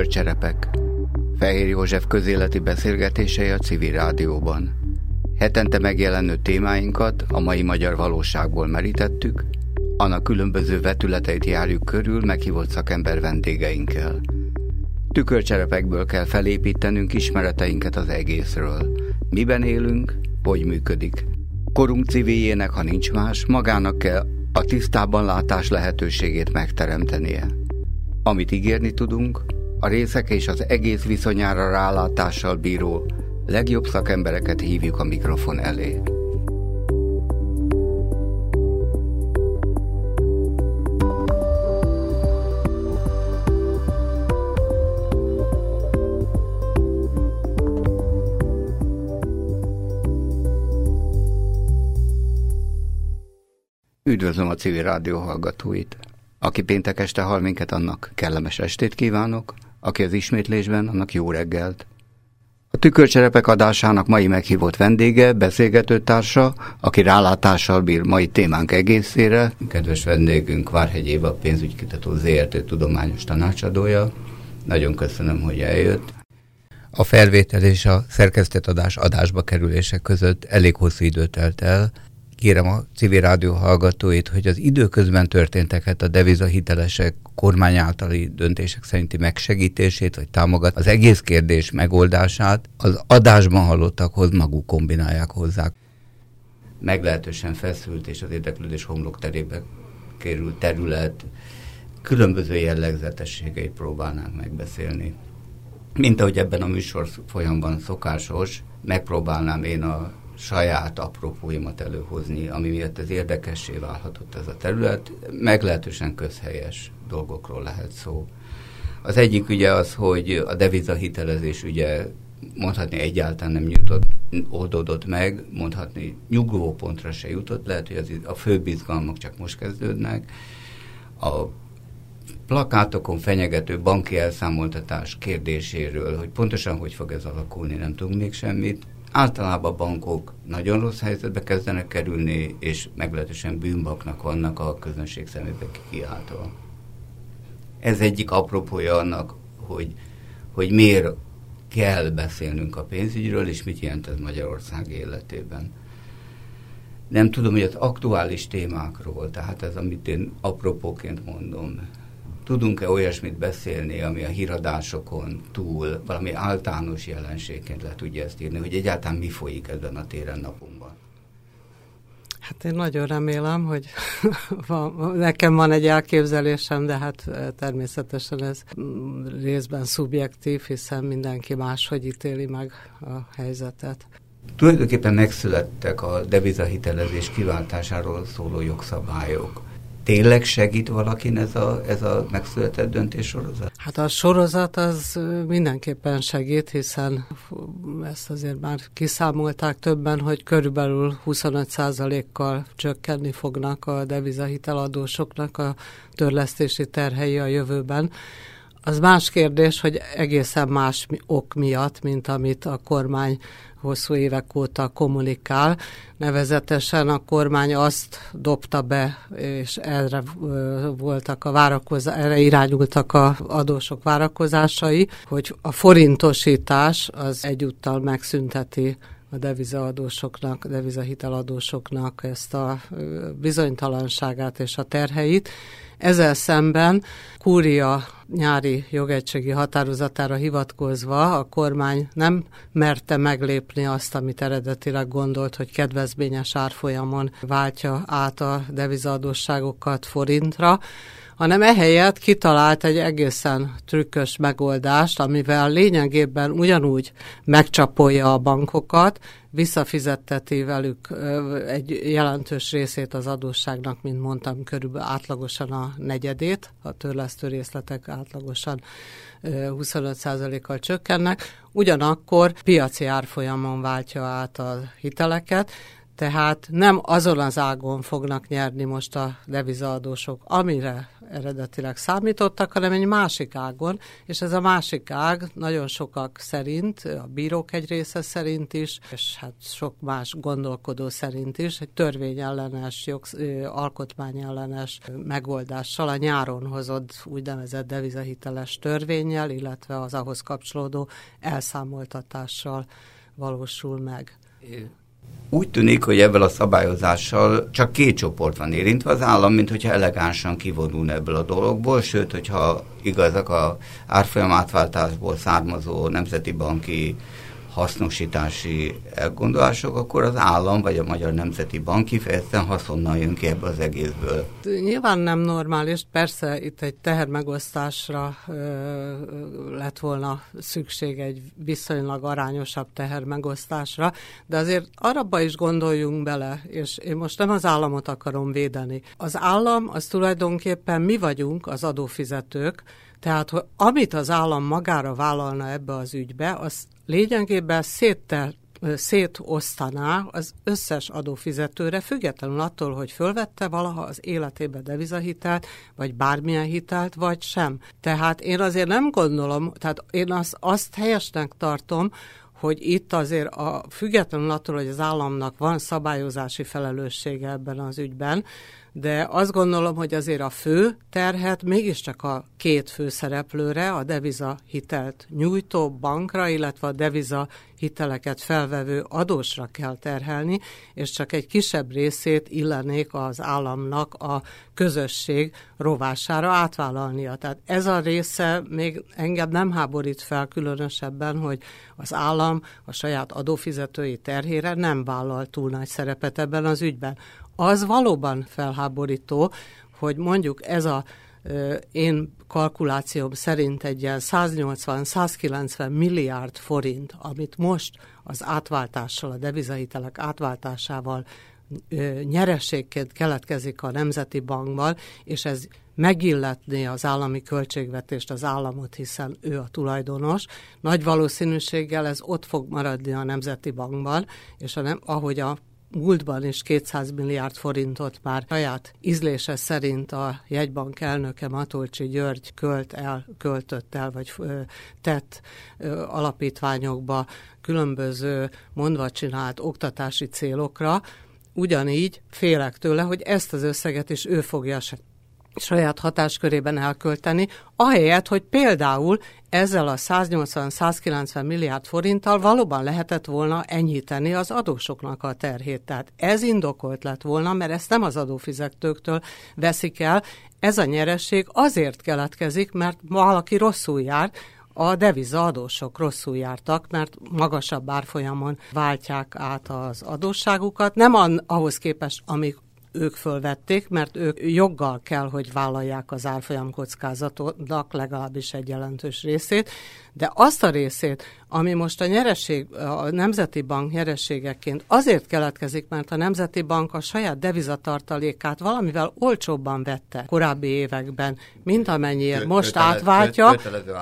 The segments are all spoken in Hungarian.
Tükörcserepek. Fehér József közéleti beszélgetései a civil rádióban. Hetente megjelenő témáinkat a mai magyar valóságból merítettük, annak különböző vetületeit járjuk körül meghívott szakember vendégeinkkel. Tükörcserepekből kell felépítenünk ismereteinket az egészről. Miben élünk, hogy működik. Korunk civiljének, ha nincs más, magának kell a tisztában látás lehetőségét megteremtenie. Amit ígérni tudunk, a részek és az egész viszonyára rálátással bíró legjobb szakembereket hívjuk a mikrofon elé. Üdvözlöm a civil rádió hallgatóit! Aki péntek este hall minket, annak kellemes estét kívánok, aki az ismétlésben, annak jó reggelt. A tükörcserepek adásának mai meghívott vendége, beszélgetőtársa, aki rálátással bír mai témánk egészére. Kedves vendégünk Várhegy Éva, pénzügykutató ZRT tudományos tanácsadója. Nagyon köszönöm, hogy eljött. A felvétel és a szerkesztetadás adásba kerülése között elég hosszú idő telt el, kérem a civil rádió hallgatóit, hogy az időközben történteket a devizahitelesek kormány általi döntések szerinti megsegítését, vagy támogat az egész kérdés megoldását az adásban hallottakhoz maguk kombinálják hozzá. Meglehetősen feszült és az érdeklődés homlok terébe került terület különböző jellegzetességeit próbálnánk megbeszélni. Mint ahogy ebben a műsor folyamban szokásos, megpróbálnám én a saját apropóimat előhozni, ami miatt ez érdekessé válhatott ez a terület. Meglehetősen közhelyes dolgokról lehet szó. Az egyik ugye az, hogy a devizahitelezés ugye mondhatni egyáltalán nem jutott, oldódott meg, mondhatni nyugvó pontra se jutott, lehet, hogy az, a fő bizgalmak csak most kezdődnek. A plakátokon fenyegető banki elszámoltatás kérdéséről, hogy pontosan hogy fog ez alakulni, nem tudunk még semmit általában bankok nagyon rossz helyzetbe kezdenek kerülni, és meglehetősen bűnbaknak vannak a közönség szemébe kiáltva. Ez egyik apropója annak, hogy, hogy miért kell beszélnünk a pénzügyről, és mit jelent ez Magyarország életében. Nem tudom, hogy az aktuális témákról, tehát ez, amit én apropóként mondom, tudunk-e olyasmit beszélni, ami a híradásokon túl valami általános jelenségként le tudja ezt írni, hogy egyáltalán mi folyik ezen a téren napunkban? Hát én nagyon remélem, hogy van, nekem van egy elképzelésem, de hát természetesen ez részben szubjektív, hiszen mindenki máshogy ítéli meg a helyzetet. Tulajdonképpen megszülettek a devizahitelezés kiváltásáról szóló jogszabályok tényleg segít valakin ez a, ez a megszületett döntés sorozat? Hát a sorozat az mindenképpen segít, hiszen ezt azért már kiszámolták többen, hogy körülbelül 25%-kal csökkenni fognak a devizahiteladósoknak a törlesztési terhei a jövőben. Az más kérdés, hogy egészen más ok miatt, mint amit a kormány hosszú évek óta kommunikál. Nevezetesen a kormány azt dobta be, és erre voltak a várakozás, erre irányultak a adósok várakozásai, hogy a forintosítás az egyúttal megszünteti a devizaadósoknak, devizahiteladósoknak ezt a bizonytalanságát és a terheit. Ezzel szemben Kúria nyári jogegységi határozatára hivatkozva a kormány nem merte meglépni azt, amit eredetileg gondolt, hogy kedvezményes árfolyamon váltja át a devizaadósságokat forintra, hanem ehelyett kitalált egy egészen trükkös megoldást, amivel lényegében ugyanúgy megcsapolja a bankokat, visszafizetteti velük egy jelentős részét az adósságnak, mint mondtam, körülbelül átlagosan a negyedét, a törlesztő részletek átlagosan 25%-kal csökkennek, ugyanakkor piaci árfolyamon váltja át a hiteleket, Tehát nem azon az ágon fognak nyerni most a devizaadósok, amire eredetileg számítottak, hanem egy másik ágon, és ez a másik ág nagyon sokak szerint, a bírók egy része szerint is, és hát sok más gondolkodó szerint is, egy törvényellenes, jogsz, alkotmányellenes megoldással a nyáron hozott úgynevezett devizahiteles törvényel, illetve az ahhoz kapcsolódó elszámoltatással valósul meg. Úgy tűnik, hogy ebből a szabályozással csak két csoport van érintve az állam, mint hogyha elegánsan kivonul ebből a dologból, sőt, hogyha igazak a árfolyam átváltásból származó nemzeti banki hasznosítási elgondolások, akkor az állam vagy a Magyar Nemzeti Bank kifejezetten haszonnal jön ki ebből az egészből. Nyilván nem normális, persze itt egy tehermegosztásra ö, lett volna szükség egy viszonylag arányosabb tehermegosztásra, de azért arabba is gondoljunk bele, és én most nem az államot akarom védeni. Az állam az tulajdonképpen mi vagyunk, az adófizetők, tehát, hogy amit az állam magára vállalna ebbe az ügybe, az lényegében széttel, szétosztaná az összes adófizetőre, függetlenül attól, hogy fölvette valaha az életébe devizahitelt, vagy bármilyen hitelt, vagy sem. Tehát én azért nem gondolom, tehát én azt, azt helyesnek tartom, hogy itt azért a, függetlenül attól, hogy az államnak van szabályozási felelőssége ebben az ügyben, de azt gondolom, hogy azért a fő terhet mégiscsak a két fő szereplőre, a deviza hitelt nyújtó bankra, illetve a deviza hiteleket felvevő adósra kell terhelni, és csak egy kisebb részét illenék az államnak a közösség rovására átvállalnia. Tehát ez a része még engem nem háborít fel különösebben, hogy az állam a saját adófizetői terhére nem vállal túl nagy szerepet ebben az ügyben az valóban felháborító, hogy mondjuk ez a én kalkulációm szerint egy ilyen 180-190 milliárd forint, amit most az átváltással, a devizahitelek átváltásával nyerességként keletkezik a Nemzeti Bankban, és ez megilletné az állami költségvetést, az államot, hiszen ő a tulajdonos. Nagy valószínűséggel ez ott fog maradni a Nemzeti Bankban, és a nem, ahogy a múltban is 200 milliárd forintot már saját ízlése szerint a jegybank elnöke Matolcsi György költ el, költött el, vagy tett alapítványokba különböző mondva csinált oktatási célokra, ugyanígy félek tőle, hogy ezt az összeget is ő fogja saját hatáskörében elkölteni, ahelyett, hogy például ezzel a 180-190 milliárd forinttal valóban lehetett volna enyhíteni az adósoknak a terhét. Tehát ez indokolt lett volna, mert ezt nem az adófizetőktől veszik el. Ez a nyeresség azért keletkezik, mert valaki rosszul jár, a deviza adósok rosszul jártak, mert magasabb árfolyamon váltják át az adósságukat, nem ahhoz képest, amik ők fölvették, mert ők joggal kell, hogy vállalják az árfolyam kockázatnak legalábbis egy jelentős részét, de azt a részét, ami most a nyereség, a Nemzeti Bank nyerességeként azért keletkezik, mert a Nemzeti Bank a saját devizatartalékát valamivel olcsóbban vette korábbi években, mint amennyiért most átváltja.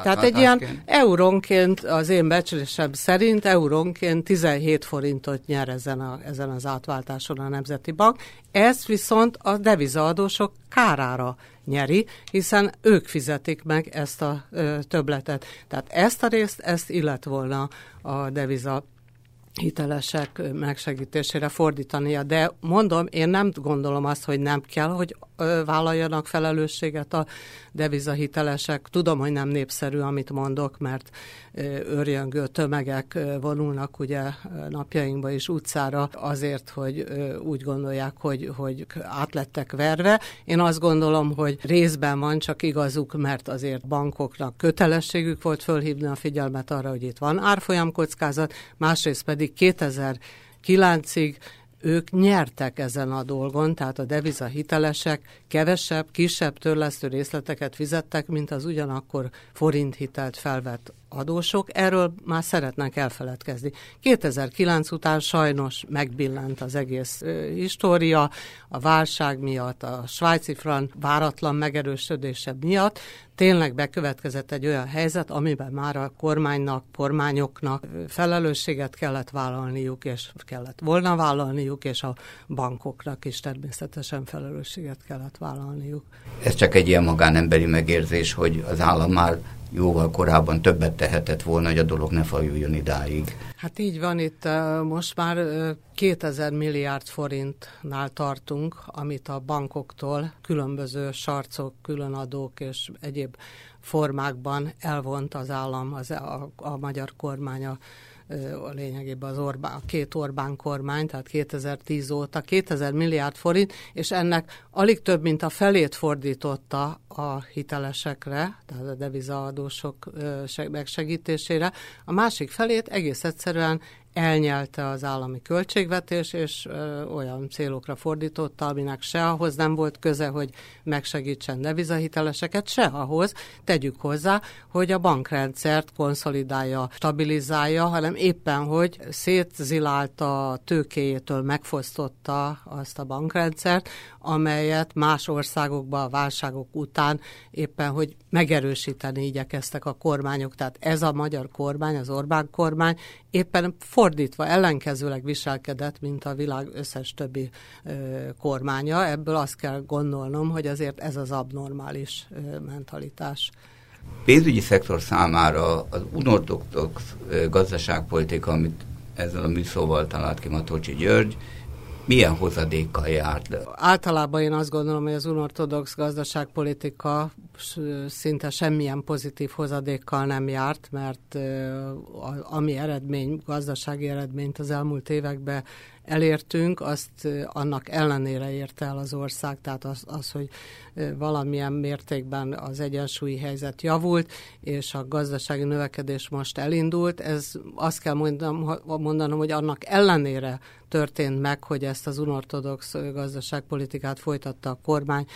Tehát egy ilyen eurónként, az én becslésem szerint eurónként 17 forintot nyer ezen, a, ezen az átváltáson a Nemzeti Bank. Ez viszont a devizaadósok kárára nyeri, hiszen ők fizetik meg ezt a ö, töbletet. Tehát ezt a részt, ezt illet volna a deviza hitelesek megsegítésére fordítania. De mondom, én nem gondolom azt, hogy nem kell, hogy vállaljanak felelősséget a devizahitelesek. Tudom, hogy nem népszerű, amit mondok, mert örjöngő tömegek vonulnak ugye napjainkban is utcára azért, hogy úgy gondolják, hogy, hogy átlettek verve. Én azt gondolom, hogy részben van csak igazuk, mert azért bankoknak kötelességük volt fölhívni a figyelmet arra, hogy itt van árfolyamkockázat, másrészt pedig 2009-ig ők nyertek ezen a dolgon, tehát a deviza hitelesek kevesebb, kisebb törlesztő részleteket fizettek, mint az ugyanakkor forint hitelt felvett adósok, erről már szeretnek elfeledkezni. 2009 után sajnos megbillent az egész ö, história, a válság miatt, a svájci fran váratlan megerősödése miatt, tényleg bekövetkezett egy olyan helyzet, amiben már a kormánynak, kormányoknak felelősséget kellett vállalniuk, és kellett volna vállalniuk, és a bankoknak is természetesen felelősséget kellett vállalniuk. Ez csak egy ilyen magánemberi megérzés, hogy az állam már jóval korábban többet tehetett volna, hogy a dolog ne fajuljon idáig. Hát így van, itt most már 2000 milliárd forintnál tartunk, amit a bankoktól különböző sarcok, különadók és egyéb formákban elvont az állam, az, a, a magyar kormánya a lényegében az Orbán, a két Orbán kormány, tehát 2010 óta 2000 milliárd forint, és ennek alig több, mint a felét fordította a hitelesekre, tehát a devizaadósok megsegítésére, a másik felét egész egyszerűen elnyelte az állami költségvetés, és ö, olyan célokra fordította, aminek se ahhoz nem volt köze, hogy megsegítsen devizahiteleseket, se ahhoz, tegyük hozzá, hogy a bankrendszert konszolidálja, stabilizálja, hanem éppen, hogy szétzilálta tőkéjétől, megfosztotta azt a bankrendszert, amelyet más országokban a válságok után éppen, hogy megerősíteni igyekeztek a kormányok. Tehát ez a magyar kormány, az Orbán kormány éppen fordítva, ellenkezőleg viselkedett, mint a világ összes többi ö, kormánya. Ebből azt kell gondolnom, hogy azért ez az abnormális ö, mentalitás. Pénzügyi szektor számára az unortodox gazdaságpolitika, amit ezzel a műszóval talált ki Matolcsi György, milyen hozadékkal járt? Általában én azt gondolom, hogy az unortodox gazdaságpolitika szinte semmilyen pozitív hozadékkal nem járt, mert ami eredmény, gazdasági eredményt az elmúlt években elértünk, azt annak ellenére érte el az ország, tehát az, az, hogy valamilyen mértékben az egyensúlyi helyzet javult, és a gazdasági növekedés most elindult. Ez azt kell mondanom, hogy annak ellenére történt meg, hogy ezt az unortodox gazdaságpolitikát folytatta a kormány,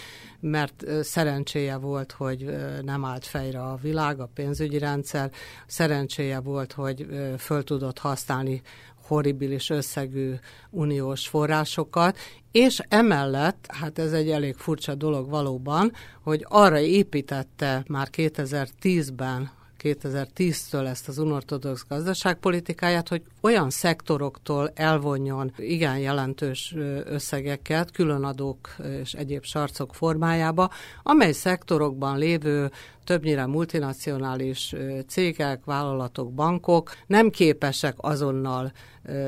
mert szerencséje volt, hogy nem állt fejre a világ, a pénzügyi rendszer, szerencséje volt, hogy föl tudott használni horribilis összegű uniós forrásokat, és emellett, hát ez egy elég furcsa dolog valóban, hogy arra építette már 2010-ben 2010-től ezt az unortodox gazdaságpolitikáját, hogy olyan szektoroktól elvonjon igen jelentős összegeket, különadók és egyéb sarcok formájába, amely szektorokban lévő többnyire multinacionális cégek, vállalatok, bankok nem képesek azonnal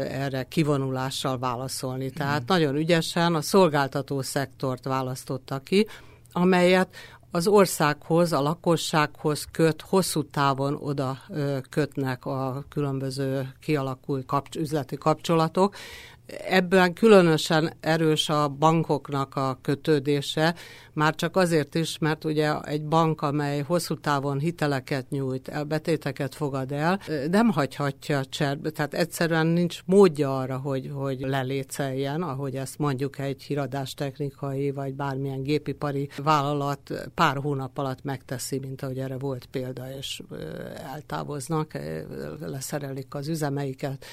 erre kivonulással válaszolni. Tehát mm. nagyon ügyesen a szolgáltató szektort választotta ki, amelyet az országhoz, a lakossághoz köt, hosszú távon oda kötnek a különböző kialakult kapcs- üzleti kapcsolatok, Ebben különösen erős a bankoknak a kötődése, már csak azért is, mert ugye egy bank, amely hosszú távon hiteleket nyújt, betéteket fogad el, nem hagyhatja cserbe, tehát egyszerűen nincs módja arra, hogy, hogy leléceljen, ahogy ezt mondjuk egy híradástechnikai vagy bármilyen gépipari vállalat pár hónap alatt megteszi, mint ahogy erre volt példa, és eltávoznak, leszerelik az üzemeiket,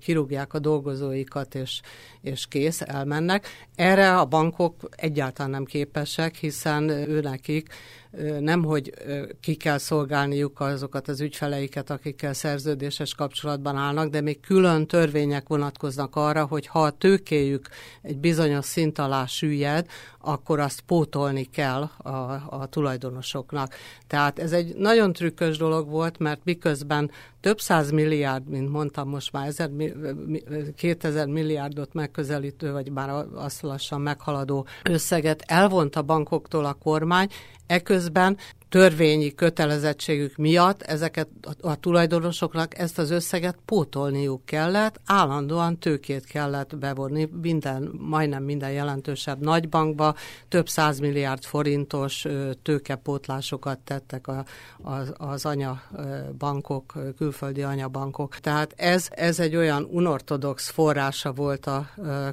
kirúgják a dolgozóikat, és, és kész, elmennek. Erre a bankok egyáltalán nem képesek, hiszen ő nem, hogy ki kell szolgálniuk azokat az ügyfeleiket, akikkel szerződéses kapcsolatban állnak, de még külön törvények vonatkoznak arra, hogy ha a tőkéjük egy bizonyos szint alá süllyed, akkor azt pótolni kell a, a tulajdonosoknak. Tehát ez egy nagyon trükkös dolog volt, mert miközben több száz milliárd, mint mondtam, most már ezer, 2000 milliárdot megközelítő, vagy már azt lassan meghaladó összeget elvont a bankoktól a kormány, eközben törvényi kötelezettségük miatt ezeket a, tulajdonosoknak ezt az összeget pótolniuk kellett, állandóan tőkét kellett bevonni minden, majdnem minden jelentősebb nagybankba, több százmilliárd forintos tőkepótlásokat tettek a, az, az anyabankok, külföldi anyabankok. Tehát ez, ez egy olyan unortodox forrása volt a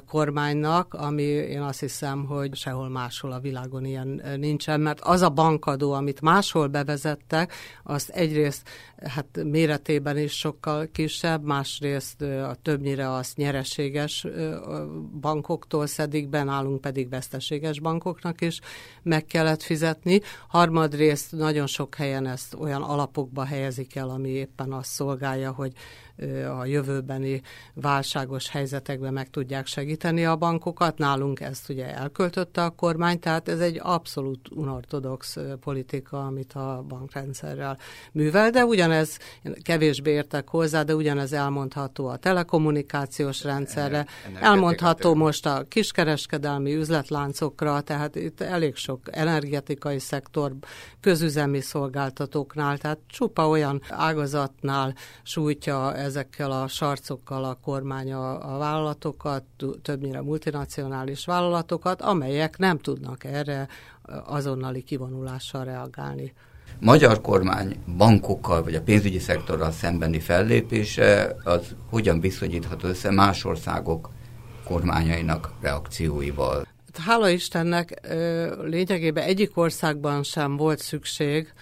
kormánynak, ami én azt hiszem, hogy sehol máshol a világon ilyen nincsen, mert az a bankadó, amit már máshol bevezettek, azt egyrészt hát méretében is sokkal kisebb, másrészt a többnyire azt nyereséges bankoktól szedik be, nálunk pedig veszteséges bankoknak is meg kellett fizetni. Harmadrészt nagyon sok helyen ezt olyan alapokba helyezik el, ami éppen azt szolgálja, hogy a jövőbeni válságos helyzetekben meg tudják segíteni a bankokat. Nálunk ezt ugye elköltötte a kormány, tehát ez egy abszolút unortodox politika, amit a bankrendszerrel művel, de ugyanez, kevésbé értek hozzá, de ugyanez elmondható a telekommunikációs rendszerre, elmondható most a kiskereskedelmi üzletláncokra, tehát itt elég sok energetikai szektor, közüzemi szolgáltatóknál, tehát csupa olyan ágazatnál sújtja ezekkel a sarcokkal a kormány a, a vállalatokat, többnyire multinacionális vállalatokat, amelyek nem tudnak erre azonnali kivonulással reagálni. Magyar kormány bankokkal vagy a pénzügyi szektorral szembeni fellépése az hogyan viszonyítható össze más országok kormányainak reakcióival? Hála Istennek lényegében egyik országban sem volt szükség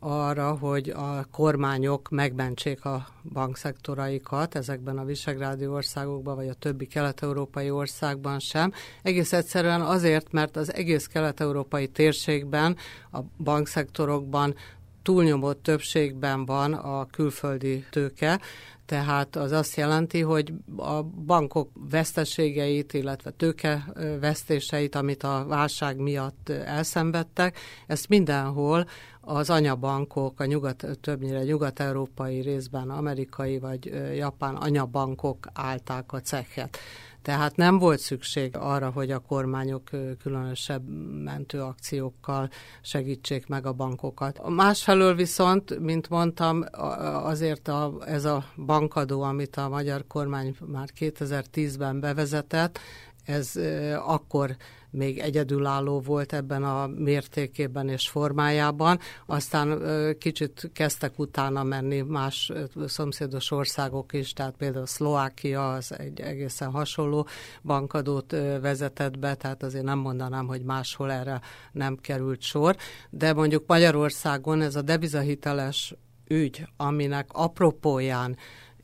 arra, hogy a kormányok megmentsék a bankszektoraikat ezekben a visegrádi országokban, vagy a többi kelet-európai országban sem. Egész egyszerűen azért, mert az egész kelet-európai térségben, a bankszektorokban túlnyomó többségben van a külföldi tőke, tehát az azt jelenti, hogy a bankok veszteségeit, illetve tőke amit a válság miatt elszenvedtek, ezt mindenhol az anyabankok, a nyugat, többnyire nyugat-európai részben amerikai vagy japán anyabankok állták a cechet. Tehát nem volt szükség arra, hogy a kormányok különösebb mentőakciókkal segítsék meg a bankokat. Másfelől viszont, mint mondtam, azért a, ez a bankadó, amit a magyar kormány már 2010-ben bevezetett, ez akkor még egyedülálló volt ebben a mértékében és formájában. Aztán kicsit kezdtek utána menni más szomszédos országok is, tehát például Szlovákia az egy egészen hasonló bankadót vezetett be, tehát azért nem mondanám, hogy máshol erre nem került sor, de mondjuk Magyarországon ez a devizahiteles ügy, aminek apropóján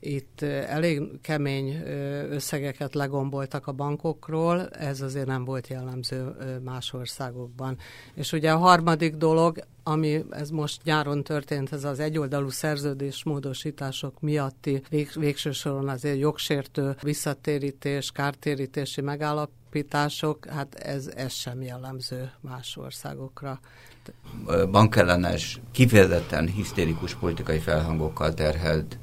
itt elég kemény összegeket legomboltak a bankokról, ez azért nem volt jellemző más országokban. És ugye a harmadik dolog, ami ez most nyáron történt, ez az egyoldalú szerződés módosítások miatti vég, végső soron azért jogsértő visszatérítés, kártérítési megállapítások, hát ez, ez sem jellemző más országokra bankellenes, kifejezetten hisztérikus politikai felhangokkal terhelt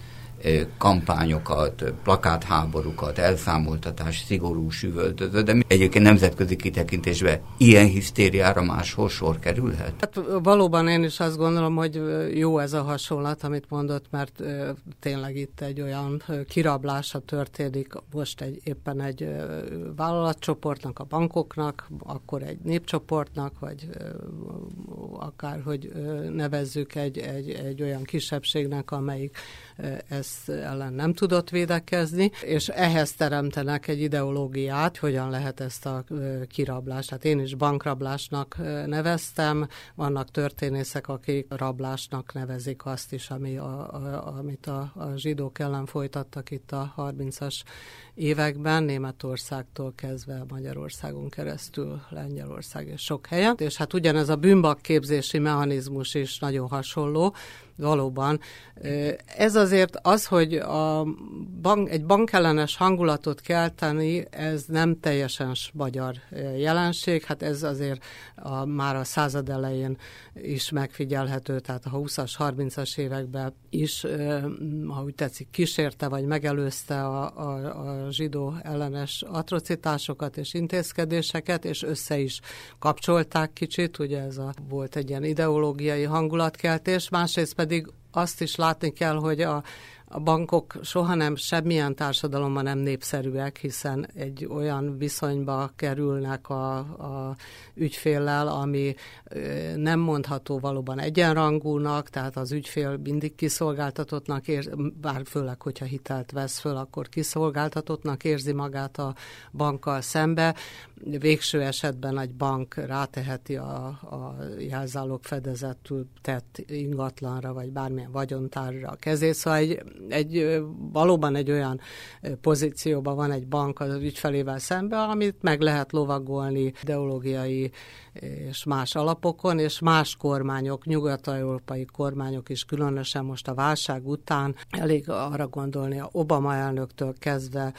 kampányokat, plakátháborúkat, elszámoltatás, szigorú süvöltöző, de egyébként nemzetközi kitekintésben ilyen hisztériára máshol sor kerülhet? Hát valóban én is azt gondolom, hogy jó ez a hasonlat, amit mondott, mert tényleg itt egy olyan kirablása történik, most egy, éppen egy vállalatcsoportnak, a bankoknak, akkor egy népcsoportnak, vagy akár hogy nevezzük egy, egy, egy olyan kisebbségnek, amelyik ez ellen nem tudott védekezni, és ehhez teremtenek egy ideológiát, hogyan lehet ezt a kirablást. Hát én is bankrablásnak neveztem, vannak történészek, akik rablásnak nevezik azt is, ami a, a, amit a, a zsidók ellen folytattak itt a 30-as években, Németországtól kezdve Magyarországon keresztül, Lengyelország és sok helyen. És hát ugyanez a bűnbakképzési mechanizmus is nagyon hasonló, valóban. Ez azért az, hogy a bank, egy bankellenes hangulatot kelteni, ez nem teljesen magyar jelenség, hát ez azért a, már a század elején is megfigyelhető, tehát a 20-as, 30-as években is, ha úgy tetszik, kísérte vagy megelőzte a, a, a zsidó ellenes atrocitásokat és intézkedéseket, és össze is kapcsolták kicsit, ugye ez a, volt egy ilyen ideológiai hangulatkeltés, másrészt pedig azt is látni kell, hogy a, a bankok soha nem, semmilyen társadalomban nem népszerűek, hiszen egy olyan viszonyba kerülnek a, a ügyféllel, ami nem mondható valóban egyenrangúnak, tehát az ügyfél mindig kiszolgáltatottnak, ér, bár főleg, hogyha hitelt vesz föl, akkor kiszolgáltatottnak érzi magát a bankkal szembe. Végső esetben egy bank ráteheti a, a jelzálók fedezetül tett ingatlanra, vagy bármilyen vagyontárra a kezét. Szóval egy, egy, valóban egy olyan pozícióban van egy bank az ügyfelével szembe, amit meg lehet lovagolni ideológiai és más alapokon, és más kormányok, nyugat-európai kormányok is különösen most a válság után elég arra gondolni, a Obama elnöktől kezdve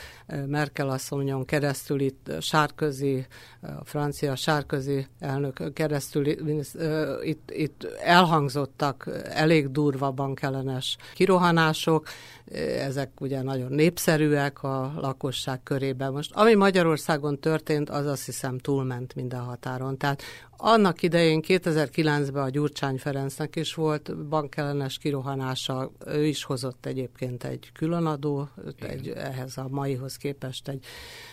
Merkel asszonyon keresztül itt Sárközi, a francia Sárközi elnök keresztül itt, itt elhangzottak elég durva bankellenes kirohanások, ezek ugye nagyon népszerűek a lakosság körében. Most ami Magyarországon történt, az azt hiszem túlment minden határon. Tehát annak idején 2009-ben a Gyurcsány Ferencnek is volt bankellenes kirohanása, ő is hozott egyébként egy különadó, egy, ehhez a maihoz képest egy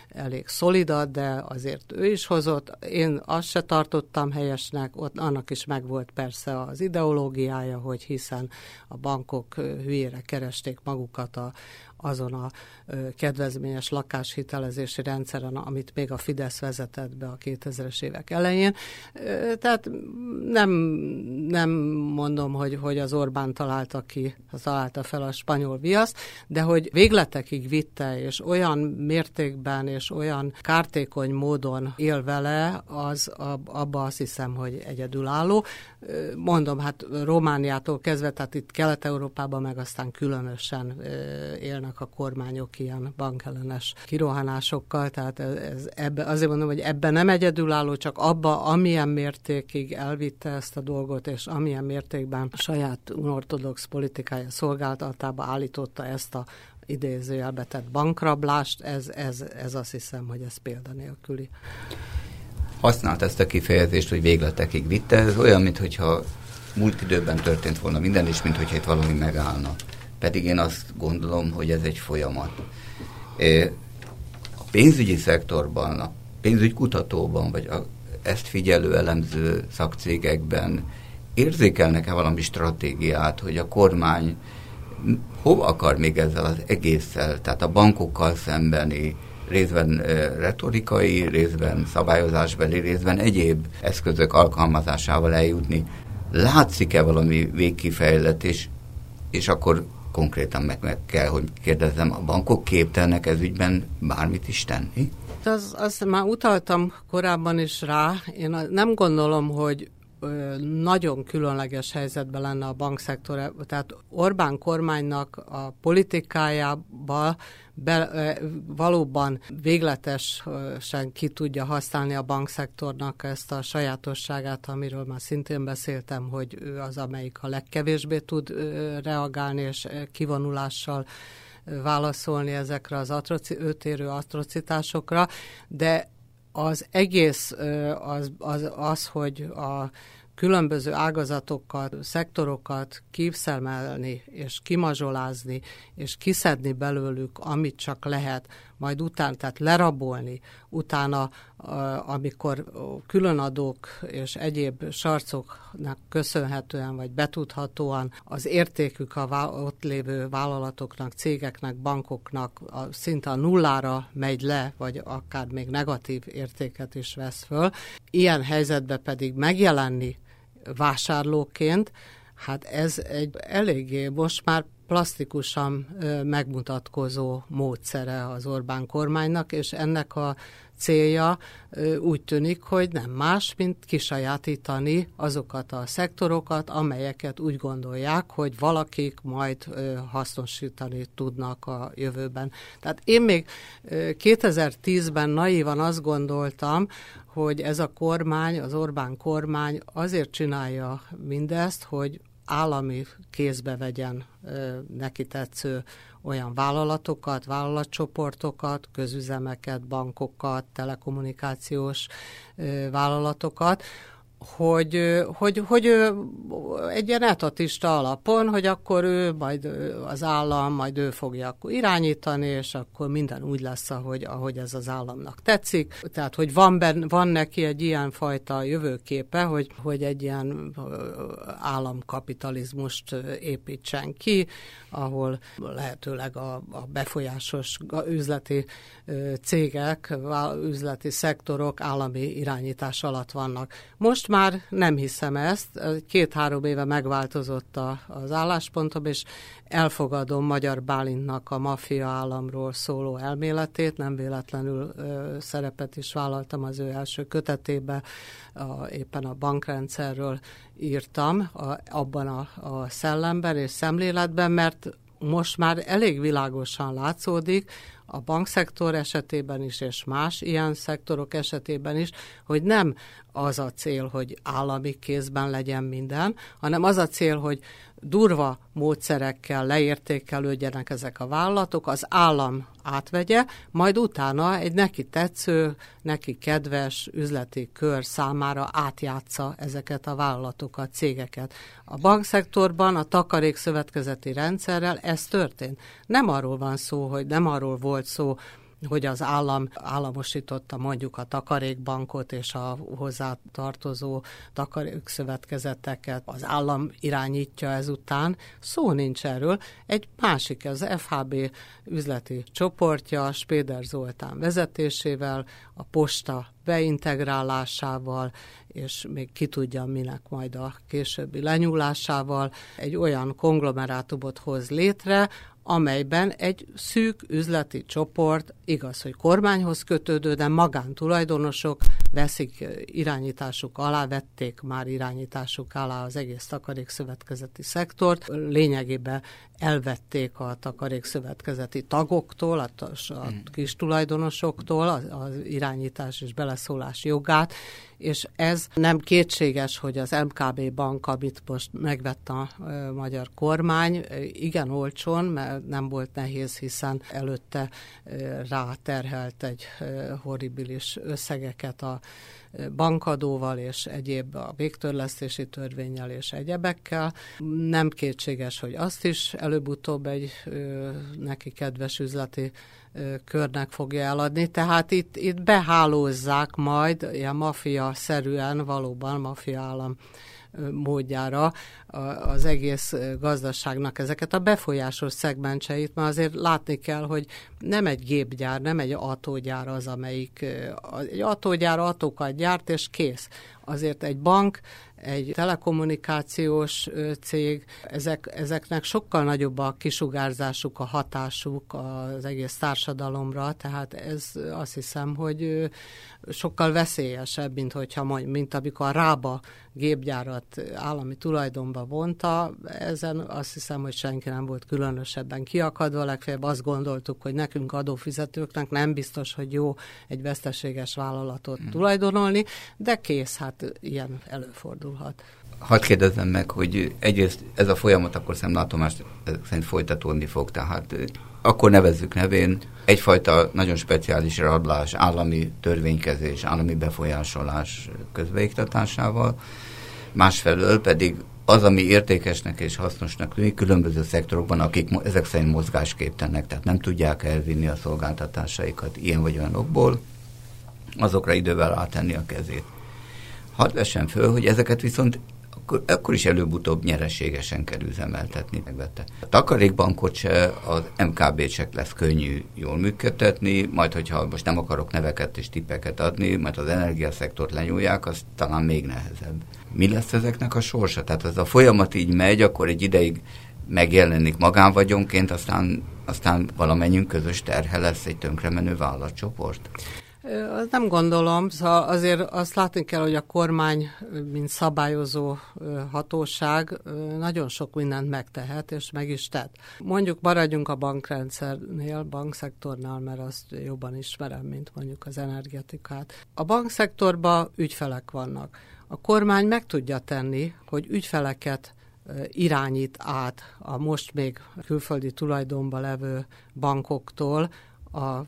elég szolidat, de azért ő is hozott. Én azt se tartottam helyesnek, ott annak is megvolt persze az ideológiája, hogy hiszen a bankok hülyére keresték magukat a, azon a kedvezményes lakáshitelezési rendszeren, amit még a Fidesz vezetett be a 2000-es évek elején. Tehát nem, nem mondom, hogy, hogy az Orbán találta ki, találta fel a spanyol viaszt, de hogy végletekig vitte, és olyan mértékben és olyan kártékony módon él vele, az abba azt hiszem, hogy egyedülálló. Mondom, hát Romániától kezdve, tehát itt Kelet-Európában meg aztán különösen élnek a kormányok ilyen bankellenes kirohanásokkal, tehát ez, ebbe, azért mondom, hogy ebben nem egyedülálló, csak abba, amilyen mértékig elvitte ezt a dolgot, és amilyen mértékben a saját unortodox politikája szolgáltatába állította ezt a idézőjelbe tett bankrablást, ez, ez, ez azt hiszem, hogy ez példanélküli. Használt ezt a kifejezést, hogy végletekig vitte, ez olyan, mintha múlt időben történt volna minden, és mintha itt valami megállna. Pedig én azt gondolom, hogy ez egy folyamat. A pénzügyi szektorban, a pénzügy kutatóban, vagy a, ezt figyelő elemző szakcégekben érzékelnek-e valami stratégiát, hogy a kormány hova akar még ezzel az egésszel, tehát a bankokkal szembeni részben retorikai, részben szabályozásbeli, részben egyéb eszközök alkalmazásával eljutni. Látszik-e valami végkifejletés, és akkor konkrétan meg, meg kell, hogy kérdezzem, a bankok képtelnek ez ügyben bármit is tenni? Az, azt már utaltam korábban is rá. Én nem gondolom, hogy nagyon különleges helyzetben lenne a bankszektor. Tehát Orbán kormánynak a politikájába be, valóban végletesen ki tudja használni a bankszektornak ezt a sajátosságát, amiről már szintén beszéltem, hogy ő az, amelyik a legkevésbé tud reagálni és kivonulással válaszolni ezekre az atroci, őtérő atrocitásokra, de az egész az, az, az hogy a különböző ágazatokat, szektorokat kívszelmelni, és kimazsolázni, és kiszedni belőlük, amit csak lehet, majd utána, tehát lerabolni, utána, amikor különadók és egyéb sarcoknak köszönhetően, vagy betudhatóan az értékük a ott lévő vállalatoknak, cégeknek, bankoknak a, szinte a nullára megy le, vagy akár még negatív értéket is vesz föl. Ilyen helyzetben pedig megjelenni vásárlóként, hát ez egy eléggé most már plastikusan megmutatkozó módszere az Orbán kormánynak, és ennek a célja úgy tűnik, hogy nem más, mint kisajátítani azokat a szektorokat, amelyeket úgy gondolják, hogy valakik majd hasznosítani tudnak a jövőben. Tehát én még 2010-ben naívan azt gondoltam, hogy ez a kormány, az Orbán kormány azért csinálja mindezt, hogy állami kézbe vegyen neki tetsző olyan vállalatokat, vállalatcsoportokat, közüzemeket, bankokat, telekommunikációs vállalatokat, hogy, hogy, hogy egy ilyen etatista alapon, hogy akkor ő majd az állam, majd ő fogja akkor irányítani, és akkor minden úgy lesz, ahogy, ahogy ez az államnak tetszik. Tehát, hogy van, ben, van neki egy ilyen fajta jövőképe, hogy, hogy egy ilyen államkapitalizmust építsen ki, ahol lehetőleg a, a befolyásos üzleti cégek, üzleti szektorok állami irányítás alatt vannak. Most már nem hiszem ezt, két-három éve megváltozott a, az álláspontom, és elfogadom Magyar Bálintnak a maffia államról szóló elméletét, nem véletlenül ö, szerepet is vállaltam az ő első kötetébe, a, éppen a bankrendszerről írtam a, abban a, a szellemben és szemléletben, mert most már elég világosan látszódik, a bankszektor esetében is, és más ilyen szektorok esetében is, hogy nem az a cél, hogy állami kézben legyen minden, hanem az a cél, hogy durva módszerekkel leértékelődjenek ezek a vállalatok, az állam átvegye, majd utána egy neki tetsző, neki kedves üzleti kör számára átjátsza ezeket a vállalatokat, cégeket. A bankszektorban a takarékszövetkezeti rendszerrel ez történt. Nem arról van szó, hogy nem arról volt szó, hogy az állam államosította mondjuk a takarékbankot és a hozzá tartozó takarékszövetkezeteket, az állam irányítja ezután. Szó nincs erről. Egy másik, az FHB üzleti csoportja, Spéder Zoltán vezetésével, a posta beintegrálásával, és még ki tudja, minek majd a későbbi lenyúlásával egy olyan konglomerátumot hoz létre, amelyben egy szűk üzleti csoport, igaz, hogy kormányhoz kötődő, de magántulajdonosok veszik irányításuk alá, vették már irányításuk alá az egész takarékszövetkezeti szektort. Lényegében elvették a takarékszövetkezeti tagoktól, a, a hmm. kis tulajdonosoktól az, az irányítás és beleszólás jogát, és ez nem kétséges, hogy az MKB bank, amit most megvett a magyar kormány, igen olcsón, mert nem volt nehéz, hiszen előtte ráterhelt egy horribilis összegeket a bankadóval és egyéb a végtörlesztési törvényel és egyebekkel. Nem kétséges, hogy azt is előbb-utóbb egy neki kedves üzleti körnek fogja eladni. Tehát itt, itt behálózzák majd ilyen mafia-szerűen, valóban mafia állam módjára az egész gazdaságnak ezeket a befolyásos szegmenseit, mert azért látni kell, hogy nem egy gépgyár, nem egy autógyár az, amelyik egy autógyár autókat gyárt, és kész. Azért egy bank egy telekommunikációs cég, ezek, ezeknek sokkal nagyobb a kisugárzásuk, a hatásuk az egész társadalomra, tehát ez azt hiszem, hogy sokkal veszélyesebb, mint hogyha mint amikor a Rába gépgyárat állami tulajdonba vonta, ezen azt hiszem, hogy senki nem volt különösebben kiakadva, legfeljebb azt gondoltuk, hogy nekünk adófizetőknek nem biztos, hogy jó egy veszteséges vállalatot hmm. tulajdonolni, de kész, hát ilyen előfordulhat. Hadd kérdezzem meg, hogy egyrészt ez a folyamat akkor szem látomást szerint folytatódni fog, tehát akkor nevezzük nevén, egyfajta nagyon speciális rablás, állami törvénykezés, állami befolyásolás közbeiktatásával, másfelől pedig az, ami értékesnek és hasznosnak tűnik különböző szektorokban, akik ezek szerint mozgásképtelennek, tehát nem tudják elvinni a szolgáltatásaikat ilyen vagy olyan okból, azokra idővel átenni a kezét. Hadd vessem föl, hogy ezeket viszont akkor, akkor is előbb-utóbb nyereségesen kell üzemeltetni, megvette. A takarékbankot se, az MKB csak lesz könnyű jól működtetni, majd hogyha most nem akarok neveket és tippeket adni, mert az energiaszektort lenyúlják, az talán még nehezebb. Mi lesz ezeknek a sorsa? Tehát ez a folyamat így megy, akkor egy ideig megjelenik magánvagyonként, aztán, aztán valamennyünk közös terhe lesz egy tönkremenő vállalatcsoport? Azt nem gondolom, szóval azért azt látni kell, hogy a kormány, mint szabályozó hatóság nagyon sok mindent megtehet, és meg is tett. Mondjuk maradjunk a bankrendszernél, bankszektornál, mert azt jobban ismerem, mint mondjuk az energetikát. A bankszektorban ügyfelek vannak. A kormány meg tudja tenni, hogy ügyfeleket irányít át a most még külföldi tulajdonba levő bankoktól a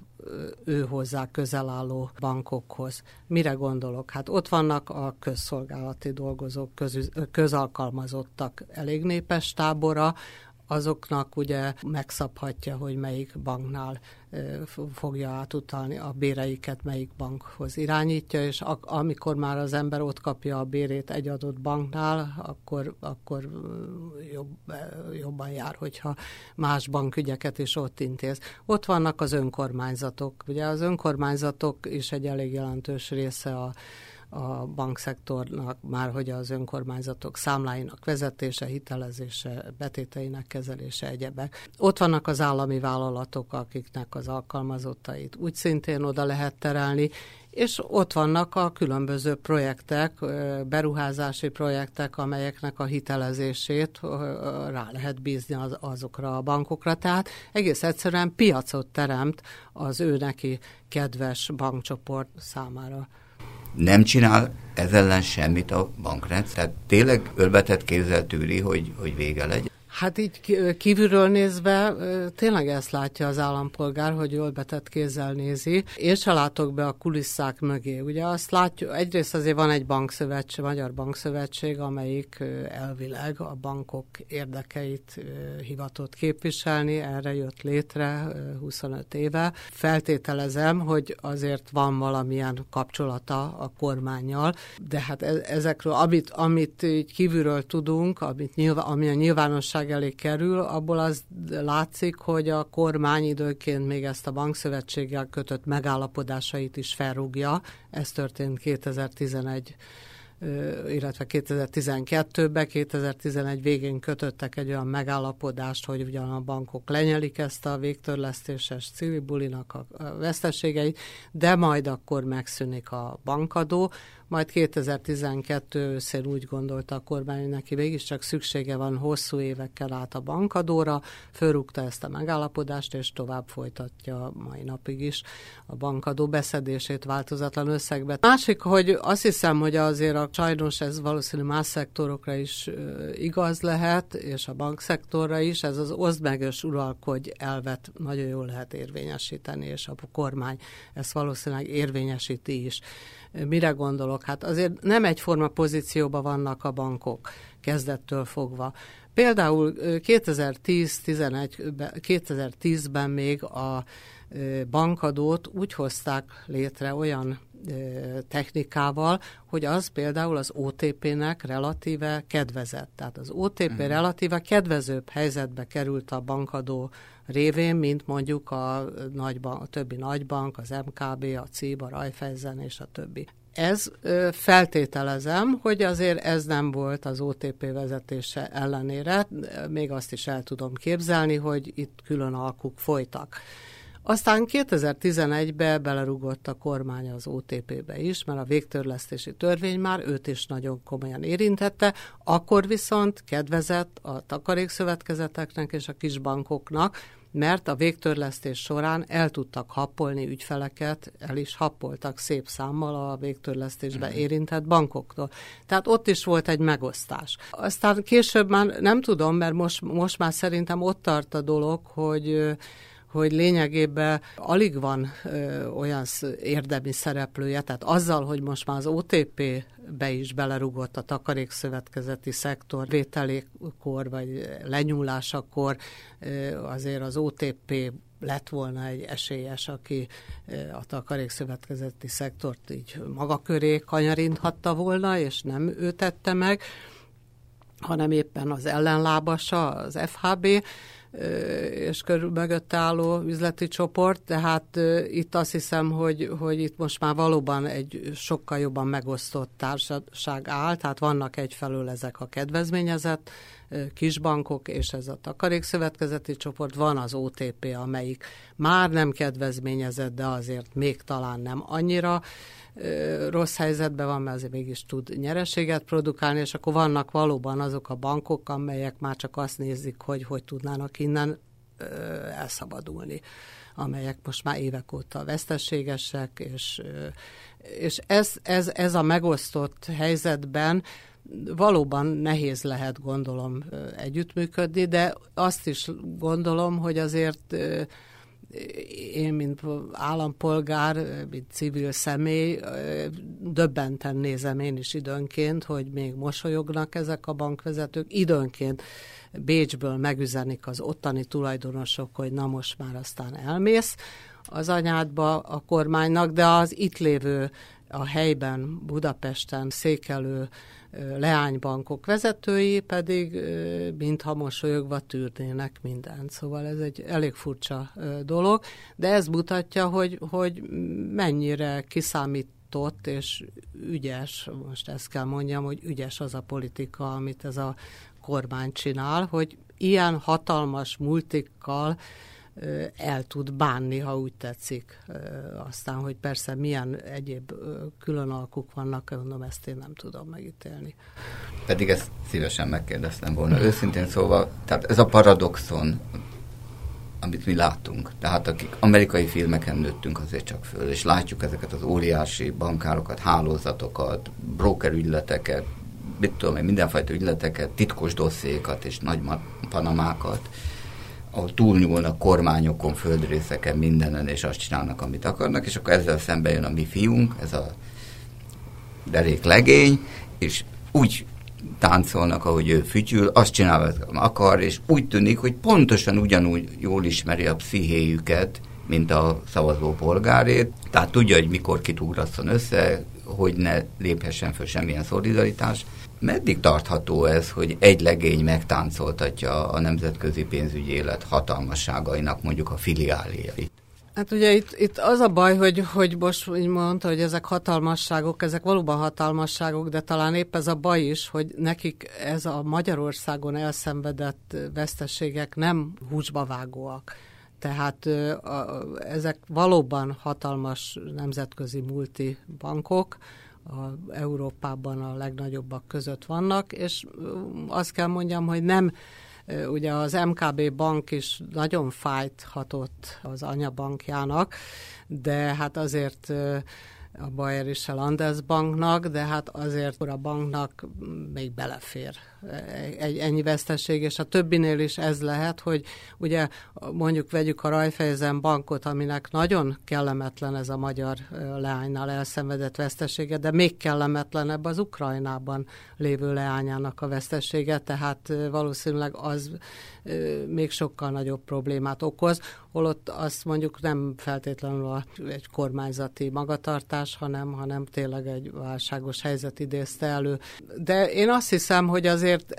ő hozzá közel álló bankokhoz. Mire gondolok? Hát ott vannak a közszolgálati dolgozók, köz, közalkalmazottak elég népes tábora, azoknak ugye megszabhatja, hogy melyik banknál fogja átutalni a béreiket, melyik bankhoz irányítja, és amikor már az ember ott kapja a bérét egy adott banknál, akkor, akkor jobb, jobban jár, hogyha más bankügyeket is ott intéz. Ott vannak az önkormányzatok. Ugye az önkormányzatok is egy elég jelentős része a a bankszektornak, már hogy az önkormányzatok számláinak vezetése, hitelezése, betéteinek kezelése, egyebek. Ott vannak az állami vállalatok, akiknek az alkalmazottait úgy szintén oda lehet terelni, és ott vannak a különböző projektek, beruházási projektek, amelyeknek a hitelezését rá lehet bízni az, azokra a bankokra. Tehát egész egyszerűen piacot teremt az ő neki kedves bankcsoport számára nem csinál ez ellen semmit a bankrendszer. Tényleg ölbetett kézzel tűri, hogy, hogy vége legyen. Hát így kívülről nézve tényleg ezt látja az állampolgár, hogy betett kézzel nézi. Én se látok be a kulisszák mögé. Ugye azt látjuk, egyrészt azért van egy bankszövetség, Magyar Bankszövetség, amelyik elvileg a bankok érdekeit hivatott képviselni, erre jött létre 25 éve. Feltételezem, hogy azért van valamilyen kapcsolata a kormányjal, de hát e-, ezekről, amit, amit így kívülről tudunk, amit nyilván, ami a nyilvánosság bíróság elé kerül, abból az látszik, hogy a kormány időként még ezt a bankszövetséggel kötött megállapodásait is felrúgja. Ez történt 2011 illetve 2012-ben, 2011 végén kötöttek egy olyan megállapodást, hogy ugyan a bankok lenyelik ezt a végtörlesztéses civil a veszteségeit, de majd akkor megszűnik a bankadó, majd 2012 őszén úgy gondolta a kormány, hogy neki mégiscsak szüksége van hosszú évekkel át a bankadóra, fölrúgta ezt a megállapodást, és tovább folytatja mai napig is a bankadó beszedését változatlan összegbe. Másik, hogy azt hiszem, hogy azért a sajnos ez valószínű más szektorokra is igaz lehet, és a bankszektorra is, ez az oszd meg és uralkodj elvet nagyon jól lehet érvényesíteni, és a kormány ezt valószínűleg érvényesíti is. Mire gondolok? Hát azért nem egyforma pozícióban vannak a bankok kezdettől fogva. Például 2010-11, 2010-ben még a bankadót úgy hozták létre olyan technikával, hogy az például az OTP-nek relatíve kedvezett. Tehát az OTP uh-huh. relatíve kedvezőbb helyzetbe került a bankadó révén, mint mondjuk a, nagybank, a többi nagybank, az MKB, a CIB, a Raiffeisen és a többi. Ez feltételezem, hogy azért ez nem volt az OTP vezetése ellenére, még azt is el tudom képzelni, hogy itt külön alkuk folytak. Aztán 2011-ben belerugott a kormány az OTP-be is, mert a végtörlesztési törvény már őt is nagyon komolyan érintette, akkor viszont kedvezett a takarékszövetkezeteknek és a kisbankoknak, mert a végtörlesztés során el tudtak happolni ügyfeleket, el is happoltak szép számmal a végtörlesztésbe mm. érintett bankoktól. Tehát ott is volt egy megosztás. Aztán később már nem tudom, mert most, most már szerintem ott tart a dolog, hogy hogy lényegében alig van ö, olyan érdemi szereplője, tehát azzal, hogy most már az OTP-be is belerugott a takarékszövetkezeti szektor vételékor, vagy lenyúlásakor, ö, azért az OTP lett volna egy esélyes, aki a takarékszövetkezeti szektort így maga köré kanyarinthatta volna, és nem ő tette meg, hanem éppen az ellenlábasa, az FHB, és körül mögött álló üzleti csoport, tehát itt azt hiszem, hogy, hogy itt most már valóban egy sokkal jobban megosztott társaság áll, tehát vannak egyfelől ezek a kedvezményezett kisbankok, és ez a takarékszövetkezeti csoport, van az OTP, amelyik már nem kedvezményezett, de azért még talán nem annyira, rossz helyzetben van, mert azért mégis tud nyereséget produkálni, és akkor vannak valóban azok a bankok, amelyek már csak azt nézik, hogy hogy tudnának innen elszabadulni amelyek most már évek óta veszteségesek, és, és ez, ez, ez a megosztott helyzetben valóban nehéz lehet, gondolom, együttműködni, de azt is gondolom, hogy azért én, mint állampolgár, mint civil személy, döbbenten nézem én is időnként, hogy még mosolyognak ezek a bankvezetők. Időnként Bécsből megüzenik az ottani tulajdonosok, hogy na most már aztán elmész az anyádba a kormánynak, de az itt lévő a helyben, Budapesten székelő leánybankok vezetői pedig mintha mosolyogva tűrnének mindent. Szóval ez egy elég furcsa dolog, de ez mutatja, hogy, hogy mennyire kiszámított és ügyes, most ezt kell mondjam, hogy ügyes az a politika, amit ez a kormány csinál, hogy ilyen hatalmas multikkal el tud bánni, ha úgy tetszik. Aztán, hogy persze milyen egyéb külön alkuk vannak, mondom, ezt én nem tudom megítélni. Pedig ezt szívesen megkérdeztem volna. Őszintén szóval, tehát ez a paradoxon, amit mi látunk. Tehát akik amerikai filmeken nőttünk azért csak föl, és látjuk ezeket az óriási bankárokat, hálózatokat, broker ügyleteket, mit tudom én, mindenfajta ügyleteket, titkos dosszékat és nagy panamákat, ahol túlnyúlnak kormányokon, földrészeken, mindenen, és azt csinálnak, amit akarnak, és akkor ezzel szemben jön a mi fiunk, ez a derék legény, és úgy táncolnak, ahogy ő fütyül, azt csinál, amit akar, és úgy tűnik, hogy pontosan ugyanúgy jól ismeri a pszichéjüket, mint a szavazó polgárét, tehát tudja, hogy mikor kitugrasszon össze, hogy ne léphessen föl semmilyen szolidaritás, Meddig tartható ez, hogy egy legény megtáncoltatja a nemzetközi pénzügyi élet hatalmasságainak mondjuk a filiáliait? Hát ugye itt, itt az a baj, hogy, hogy most így mondta, hogy ezek hatalmasságok, ezek valóban hatalmasságok, de talán épp ez a baj is, hogy nekik ez a Magyarországon elszenvedett veszteségek nem húsba vágóak. Tehát ezek valóban hatalmas nemzetközi multibankok, a Európában a legnagyobbak között vannak, és azt kell mondjam, hogy nem, ugye az MKB bank is nagyon fájthatott az anyabankjának, de hát azért a Bayer és a Landesbanknak, de hát azért a banknak még belefér egy ennyi veszteség, és a többinél is ez lehet, hogy ugye mondjuk vegyük a Rajfejezen bankot, aminek nagyon kellemetlen ez a magyar leánynál elszenvedett vesztesége, de még kellemetlenebb az Ukrajnában lévő leányának a vesztesége, tehát valószínűleg az még sokkal nagyobb problémát okoz, holott azt mondjuk nem feltétlenül egy kormányzati magatartás, hanem, hanem tényleg egy válságos helyzet idézte elő. De én azt hiszem, hogy azért azért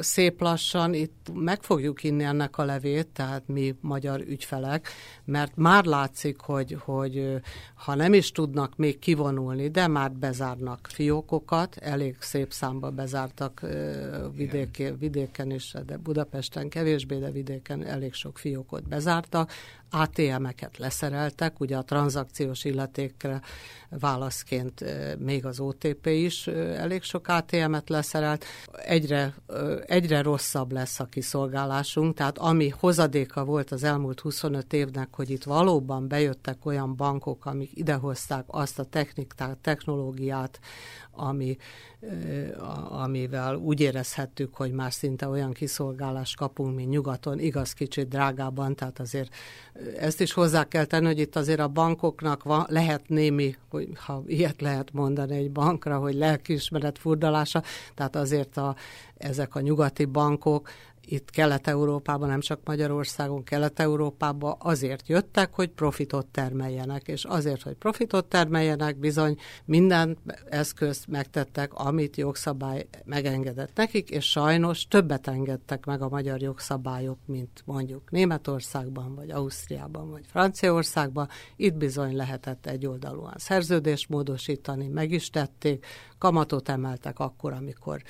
szép lassan itt meg fogjuk inni ennek a levét, tehát mi magyar ügyfelek, mert már látszik, hogy, hogy ha nem is tudnak még kivonulni, de már bezárnak fiókokat, elég szép számba bezártak vidéken, vidéken is, de Budapesten kevésbé, de vidéken elég sok fiókot bezártak, ATM-eket leszereltek, ugye a tranzakciós illetékre válaszként még az OTP is elég sok ATM-et leszerelt. Egyre, egyre rosszabb lesz a kiszolgálásunk, tehát ami hozadéka volt az elmúlt 25 évnek, hogy itt valóban bejöttek olyan bankok, amik idehozták azt a technikát, technológiát, ami, amivel úgy érezhettük, hogy már szinte olyan kiszolgálást kapunk, mint nyugaton, igaz kicsit drágában, tehát azért ezt is hozzá kell tenni, hogy itt azért a bankoknak van, lehet némi, hogy ha ilyet lehet mondani egy bankra, hogy lelkiismeret furdalása, tehát azért a, ezek a nyugati bankok itt Kelet-Európában, nem csak Magyarországon, Kelet-Európában azért jöttek, hogy profitot termeljenek, és azért, hogy profitot termeljenek, bizony minden eszközt megtettek, amit jogszabály megengedett nekik, és sajnos többet engedtek meg a magyar jogszabályok, mint mondjuk Németországban, vagy Ausztriában, vagy Franciaországban. Itt bizony lehetett egyoldalúan szerződést módosítani, meg is tették, kamatot emeltek akkor, amikor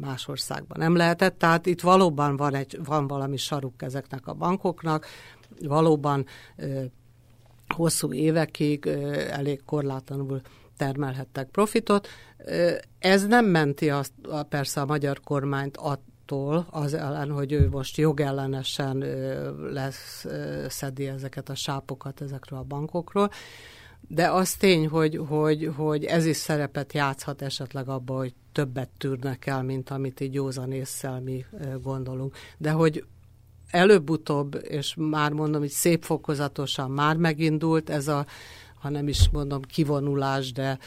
más országban nem lehetett. Tehát itt valóban van, egy, van valami saruk ezeknek a bankoknak, valóban hosszú évekig elég korlátlanul termelhettek profitot. Ez nem menti azt, persze a magyar kormányt attól az ellen, hogy ő most jogellenesen lesz, szedi ezeket a sápokat ezekről a bankokról, de az tény, hogy, hogy, hogy ez is szerepet játszhat esetleg abban, hogy többet tűrnek el, mint amit így józan észszel mi gondolunk. De hogy előbb-utóbb, és már mondom, hogy szép fokozatosan már megindult ez a ha nem is mondom kivonulás, de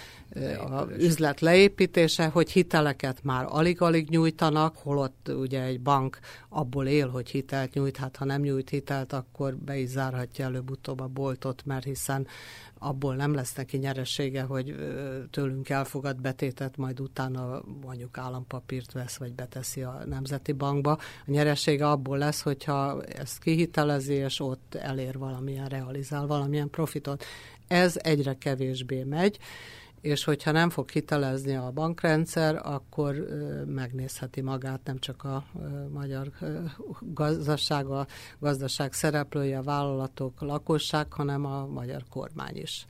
a üzlet leépítése, hogy hiteleket már alig-alig nyújtanak, holott ugye egy bank abból él, hogy hitelt nyújt, hát ha nem nyújt hitelt, akkor be is zárhatja előbb-utóbb a boltot, mert hiszen abból nem lesz neki nyeresége, hogy tőlünk elfogad betétet, majd utána mondjuk állampapírt vesz, vagy beteszi a Nemzeti Bankba. A nyeresége abból lesz, hogyha ezt kihitelezi, és ott elér valamilyen, realizál valamilyen profitot. Ez egyre kevésbé megy, és hogyha nem fog hitelezni a bankrendszer, akkor megnézheti magát nem csak a magyar gazdaság, a gazdaság szereplője, a vállalatok, a lakosság, hanem a magyar kormány is.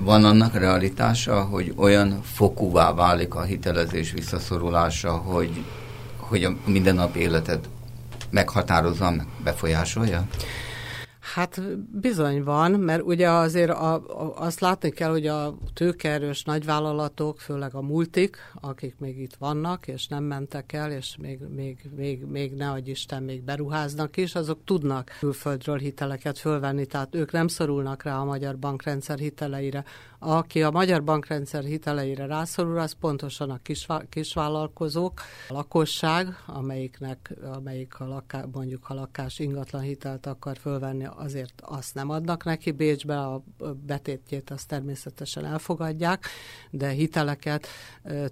Van annak realitása, hogy olyan fokúvá válik a hitelezés visszaszorulása, hogy, hogy a mindennapi életed meghatározza, befolyásolja? Hát bizony van, mert ugye azért a, a, azt látni kell, hogy a tőkeerős nagyvállalatok, főleg a multik, akik még itt vannak, és nem mentek el, és még, még, még, még ne adj Isten, még beruháznak is, azok tudnak külföldről hiteleket fölvenni, tehát ők nem szorulnak rá a magyar bankrendszer hiteleire. Aki a magyar bankrendszer hiteleire rászorul, az pontosan a kisvá- kisvállalkozók, a lakosság, amelyiknek, amelyik a laká, mondjuk a lakás ingatlan hitelt akar fölvenni, azért azt nem adnak neki. Bécsbe, a betétjét azt természetesen elfogadják, de hiteleket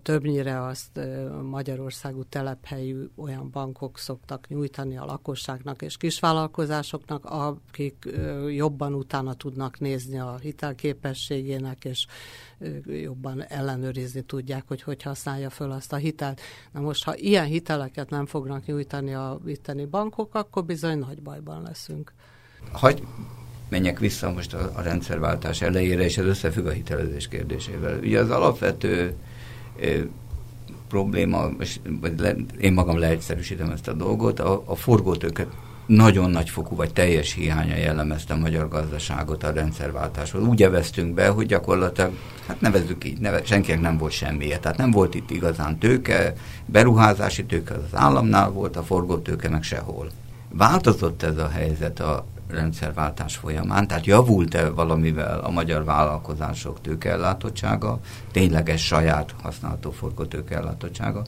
többnyire azt Magyarországú telephelyű olyan bankok szoktak nyújtani a lakosságnak és kisvállalkozásoknak, akik jobban utána tudnak nézni a hitelképességének, és jobban ellenőrizni tudják, hogy hogy használja föl azt a hitelt. Na most, ha ilyen hiteleket nem fognak nyújtani a itteni bankok, akkor bizony nagy bajban leszünk. Hogy menjek vissza most a, a rendszerváltás elejére, és ez összefügg a hitelezés kérdésével. Ugye az alapvető probléma, és, én magam leegyszerűsítem ezt a dolgot, a, a forgótőket nagyon nagy fokú vagy teljes hiánya jellemezte a magyar gazdaságot a rendszerváltáshoz. Úgy eveztünk be, hogy gyakorlatilag, hát nevezzük így, neve, senkinek nem volt semmije. Tehát nem volt itt igazán tőke, beruházási tőke az államnál volt, a forgótőke meg sehol. Változott ez a helyzet a rendszerváltás folyamán, tehát javult-e valamivel a magyar vállalkozások tőkeellátottsága, tényleges saját használható forgótőkeellátottsága,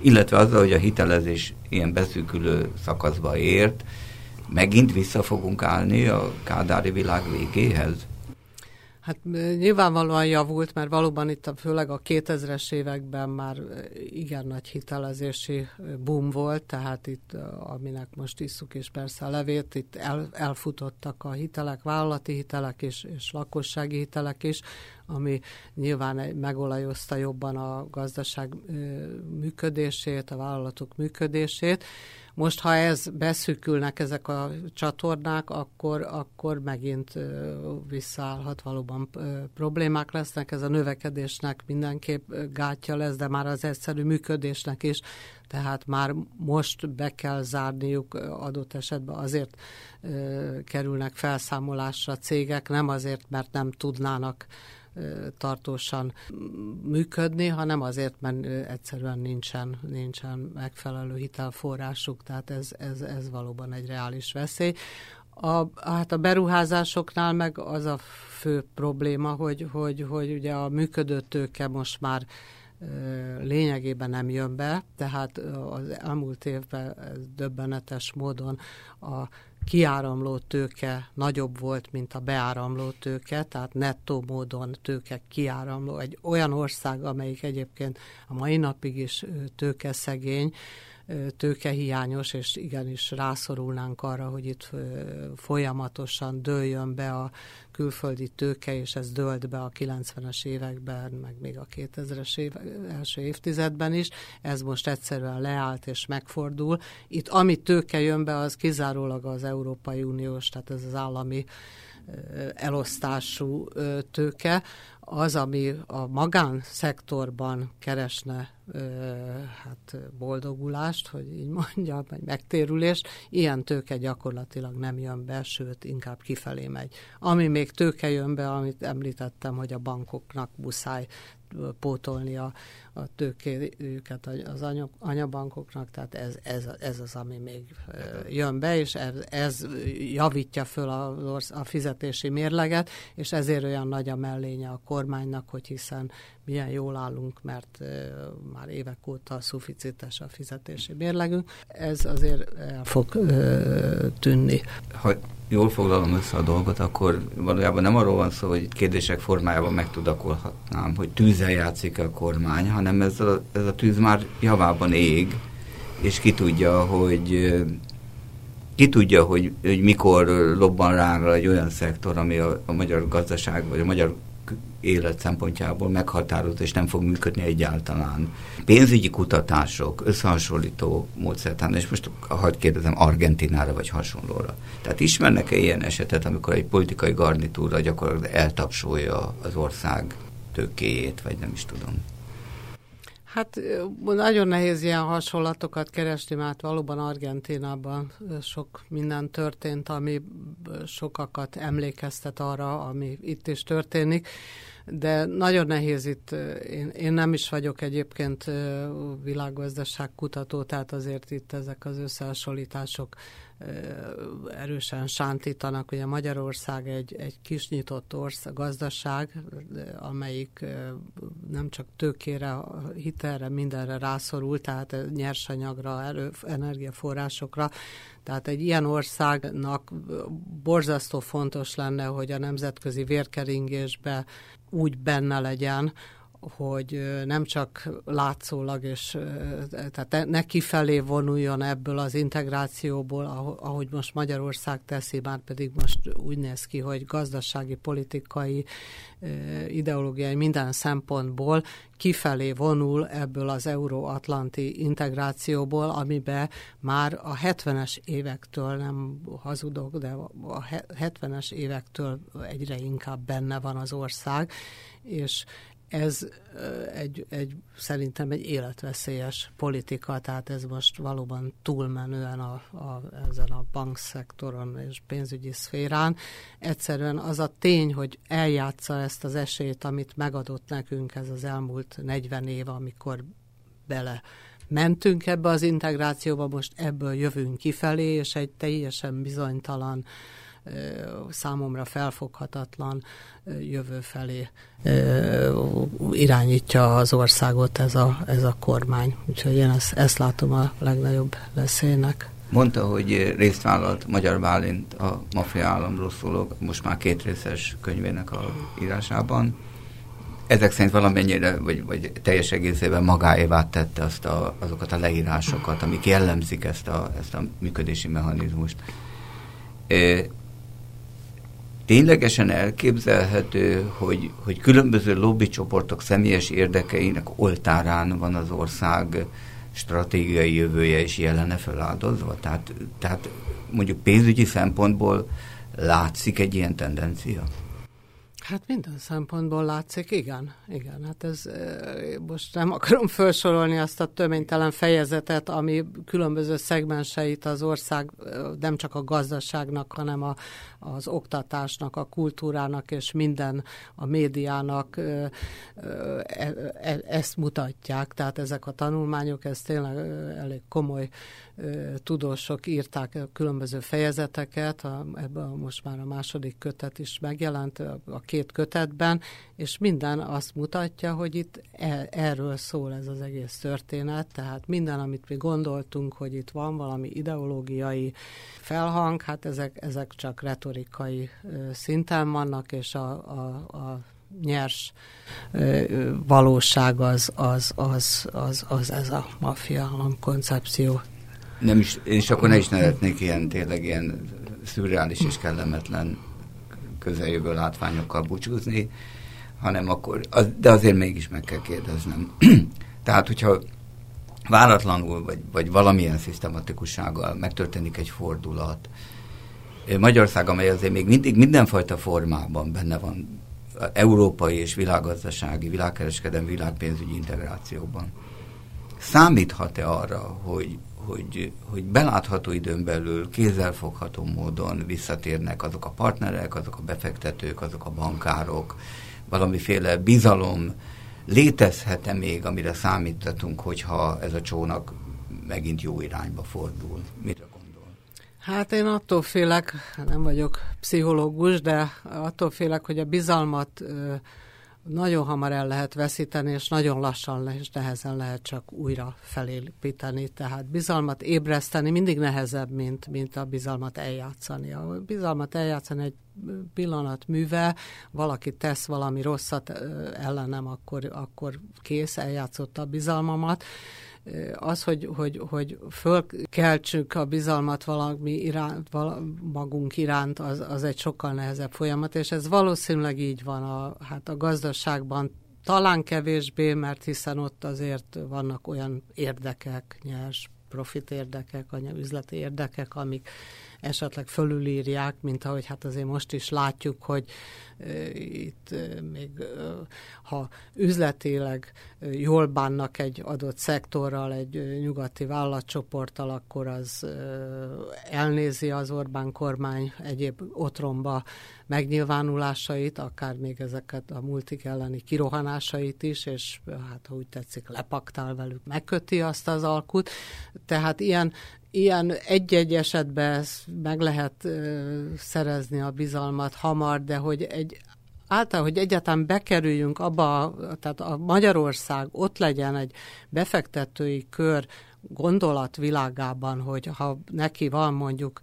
illetve azzal, hogy a hitelezés ilyen beszűkülő szakaszba ért, megint vissza fogunk állni a kádári világ végéhez? Hát nyilvánvalóan javult, mert valóban itt a, főleg a 2000-es években már igen nagy hitelezési boom volt, tehát itt, aminek most isszuk és persze a levét, itt el, elfutottak a hitelek, vállalati hitelek és, és lakossági hitelek is, ami nyilván megolajozta jobban a gazdaság működését, a vállalatok működését, most, ha ez beszűkülnek ezek a csatornák, akkor, akkor megint visszaállhat, valóban problémák lesznek. Ez a növekedésnek mindenképp gátja lesz, de már az egyszerű működésnek is. Tehát már most be kell zárniuk adott esetben azért kerülnek felszámolásra cégek, nem azért, mert nem tudnának tartósan működni, hanem azért, mert egyszerűen nincsen, nincsen megfelelő hitelforrásuk, tehát ez, ez, ez valóban egy reális veszély. A, hát a beruházásoknál meg az a fő probléma, hogy, hogy, hogy ugye a működő tőke most már lényegében nem jön be, tehát az elmúlt évben döbbenetes módon a kiáramló tőke nagyobb volt, mint a beáramló tőke, tehát nettó módon tőke kiáramló. Egy olyan ország, amelyik egyébként a mai napig is tőke szegény, tőkehiányos, és igenis rászorulnánk arra, hogy itt folyamatosan dőljön be a külföldi tőke, és ez dőlt be a 90-es években, meg még a 2000-es év, első évtizedben is. Ez most egyszerűen leállt és megfordul. Itt ami tőke jön be, az kizárólag az Európai Uniós, tehát ez az állami elosztású tőke, az, ami a magánszektorban keresne hát boldogulást, hogy így mondjam, vagy megtérülést, ilyen tőke gyakorlatilag nem jön be, sőt, inkább kifelé megy. Ami még tőke jön be, amit említettem, hogy a bankoknak muszáj pótolni a, tőkéjüket az anya, anyabankoknak, tehát ez, ez, ez az, ami még jön be, és ez, ez javítja föl a, a fizetési mérleget, és ezért olyan nagy a mellénye a kormánynak, hogy hiszen milyen jól állunk, mert már évek óta szuficites a fizetési mérlegünk. Ez azért el fog tűnni. Ha jól foglalom össze a dolgot, akkor valójában nem arról van szó, hogy kérdések formájában megtudakolhatnám, hogy tűzzel játszik a kormány, hanem ez a, ez a tűz már javában ég, és ki tudja, hogy ki tudja, hogy, hogy mikor lobban rá egy olyan szektor, ami a, a magyar gazdaság, vagy a magyar élet szempontjából meghatározott, és nem fog működni egyáltalán. Pénzügyi kutatások, összehasonlító módszertán, és most hagyd kérdezem Argentinára vagy hasonlóra. Tehát ismernek-e ilyen esetet, amikor egy politikai garnitúra gyakorlatilag eltapsolja az ország tőkéjét, vagy nem is tudom? Hát nagyon nehéz ilyen hasonlatokat keresni, mert valóban Argentinában sok minden történt, ami sokakat emlékeztet arra, ami itt is történik. De nagyon nehéz itt, én, én nem is vagyok egyébként világgazdaság kutató, tehát azért itt ezek az összehasonlítások erősen sántítanak. Ugye Magyarország egy, egy kis nyitott ország, gazdaság, amelyik nem csak tőkére, hitelre, mindenre rászorul, tehát nyersanyagra, erő, energiaforrásokra. Tehát egy ilyen országnak borzasztó fontos lenne, hogy a nemzetközi vérkeringésbe úgy benne legyen, hogy nem csak látszólag, és tehát ne kifelé vonuljon ebből az integrációból, ahogy most Magyarország teszi, már pedig most úgy néz ki, hogy gazdasági, politikai, ideológiai minden szempontból kifelé vonul ebből az euróatlanti integrációból, amibe már a 70-es évektől, nem hazudok, de a 70-es évektől egyre inkább benne van az ország, és ez egy, egy, szerintem egy életveszélyes politika, tehát ez most valóban túlmenően a, a, ezen a bankszektoron és pénzügyi szférán. Egyszerűen az a tény, hogy eljátsza ezt az esélyt, amit megadott nekünk ez az elmúlt 40 év, amikor bele mentünk ebbe az integrációba, most ebből jövünk kifelé, és egy teljesen bizonytalan uh, számomra felfoghatatlan jövő felé irányítja az országot ez a, ez a kormány. Úgyhogy én ezt, ezt látom a legnagyobb veszélynek. Mondta, hogy részt vállalt Magyar Bálint a Mafia államról szóló, most már két részes könyvének a írásában. Ezek szerint valamennyire, vagy, vagy teljes egészében magáévá tette azt a, azokat a leírásokat, amik jellemzik ezt a, ezt a működési mechanizmust ténylegesen elképzelhető, hogy, hogy különböző lobbycsoportok személyes érdekeinek oltárán van az ország stratégiai jövője és jelene feláldozva? Tehát, tehát mondjuk pénzügyi szempontból látszik egy ilyen tendencia? Hát minden szempontból látszik, igen. Igen, hát ez most nem akarom felsorolni azt a töménytelen fejezetet, ami különböző szegmenseit az ország, nem csak a gazdaságnak, hanem a, az oktatásnak, a kultúrának és minden a médiának e, e, ezt mutatják. Tehát ezek a tanulmányok, ez tényleg elég komoly tudósok írták a különböző fejezeteket, ebben most már a második kötet is megjelent a két kötetben, és minden azt mutatja, hogy itt e, erről szól ez az egész történet, tehát minden, amit mi gondoltunk, hogy itt van valami ideológiai felhang, hát ezek, ezek csak retorikai szinten vannak, és a, a, a nyers valóság az, az, az, az, az ez a maffia koncepció. Nem is, és akkor ne is nevetnék ilyen tényleg ilyen szürreális és kellemetlen közeljövő látványokkal búcsúzni, hanem akkor, az, de azért mégis meg kell kérdeznem. Tehát, hogyha váratlanul, vagy, vagy valamilyen szisztematikussággal megtörténik egy fordulat, Magyarország, amely azért még mindig mindenfajta formában benne van európai és világgazdasági, világkereskedelmi, világpénzügyi integrációban. Számíthat-e arra, hogy, hogy, hogy belátható időn belül kézzelfogható módon visszatérnek azok a partnerek, azok a befektetők, azok a bankárok, valamiféle bizalom létezhet-e még, amire számítatunk, hogyha ez a csónak megint jó irányba fordul? Mire gondol? Hát én attól félek, nem vagyok pszichológus, de attól félek, hogy a bizalmat nagyon hamar el lehet veszíteni, és nagyon lassan és nehezen lehet csak újra felépíteni. Tehát bizalmat ébreszteni mindig nehezebb, mint, mint a bizalmat eljátszani. A bizalmat eljátszani egy pillanat műve, valaki tesz valami rosszat ellenem, akkor, akkor kész, eljátszotta a bizalmamat az, hogy, hogy, hogy fölkeltsük a bizalmat valami iránt, magunk iránt, az, az egy sokkal nehezebb folyamat, és ez valószínűleg így van a, hát a gazdaságban talán kevésbé, mert hiszen ott azért vannak olyan érdekek, nyers profit érdekek, üzleti érdekek, amik esetleg fölülírják, mint ahogy hát azért most is látjuk, hogy itt még ha üzletileg jól bánnak egy adott szektorral, egy nyugati vállalatcsoporttal, akkor az elnézi az Orbán kormány egyéb otromba megnyilvánulásait, akár még ezeket a multik elleni kirohanásait is, és hát ha úgy tetszik, lepaktál velük, megköti azt az alkut. Tehát ilyen ilyen egy-egy esetben meg lehet szerezni a bizalmat hamar, de hogy egy által, hogy egyáltalán bekerüljünk abba, tehát a Magyarország ott legyen egy befektetői kör gondolat világában, hogy ha neki van mondjuk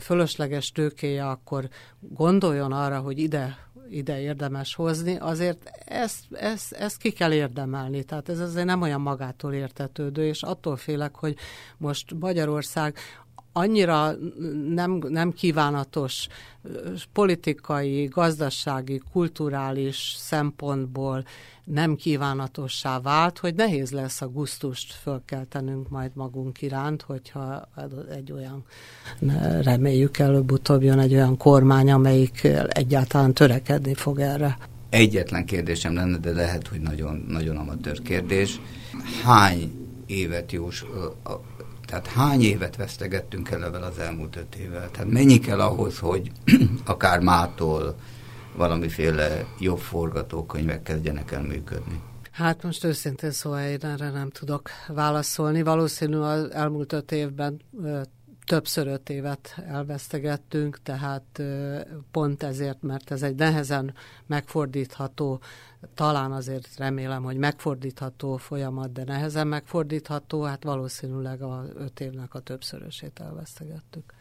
fölösleges tőkéje, akkor gondoljon arra, hogy ide ide érdemes hozni, azért ezt, ezt, ezt ki kell érdemelni. Tehát ez azért nem olyan magától értetődő, és attól félek, hogy most Magyarország annyira nem, nem kívánatos politikai, gazdasági, kulturális szempontból nem kívánatossá vált, hogy nehéz lesz a gusztust fölkeltenünk majd magunk iránt, hogyha egy olyan, reméljük előbb-utóbb jön egy olyan kormány, amelyik egyáltalán törekedni fog erre. Egyetlen kérdésem lenne, de lehet, hogy nagyon, nagyon amatőr kérdés. Hány évet jós, tehát hány évet vesztegettünk el evel az elmúlt öt évvel? Tehát mennyi kell ahhoz, hogy akár mától valamiféle jobb forgatókönyvek kezdjenek el működni? Hát most őszintén szóval én erre nem tudok válaszolni. Valószínű az elmúlt öt évben többször öt évet elvesztegettünk, tehát pont ezért, mert ez egy nehezen megfordítható, talán azért remélem, hogy megfordítható folyamat, de nehezen megfordítható, hát valószínűleg a öt évnek a többszörösét elvesztegettük.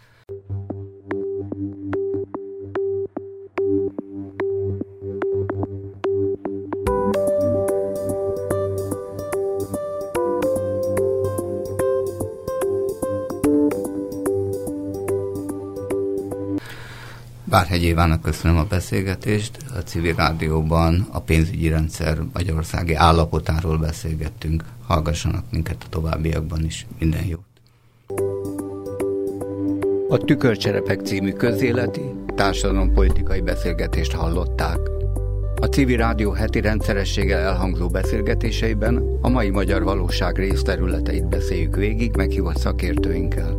Bárhegy Évának köszönöm a beszélgetést. A civil rádióban a pénzügyi rendszer magyarországi állapotáról beszélgettünk. Hallgassanak minket a továbbiakban is. Minden jót! A Tükörcserepek című közéleti, társadalompolitikai beszélgetést hallották. A civil rádió heti rendszerességgel elhangzó beszélgetéseiben a mai magyar valóság részterületeit beszéljük végig meghívott szakértőinkkel.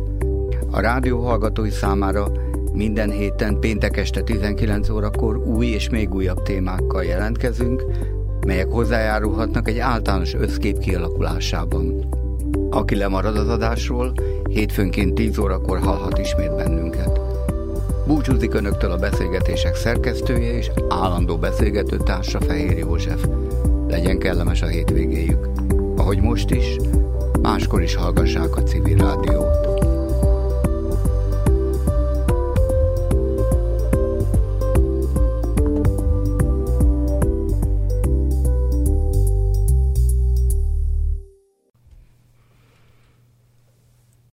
A rádió hallgatói számára minden héten péntek este 19 órakor új és még újabb témákkal jelentkezünk, melyek hozzájárulhatnak egy általános összkép kialakulásában. Aki lemarad az adásról, hétfőnként 10 órakor hallhat ismét bennünket. Búcsúzik Önöktől a beszélgetések szerkesztője és állandó beszélgető társa Fehér József. Legyen kellemes a hétvégéjük. Ahogy most is, máskor is hallgassák a civil rádiót.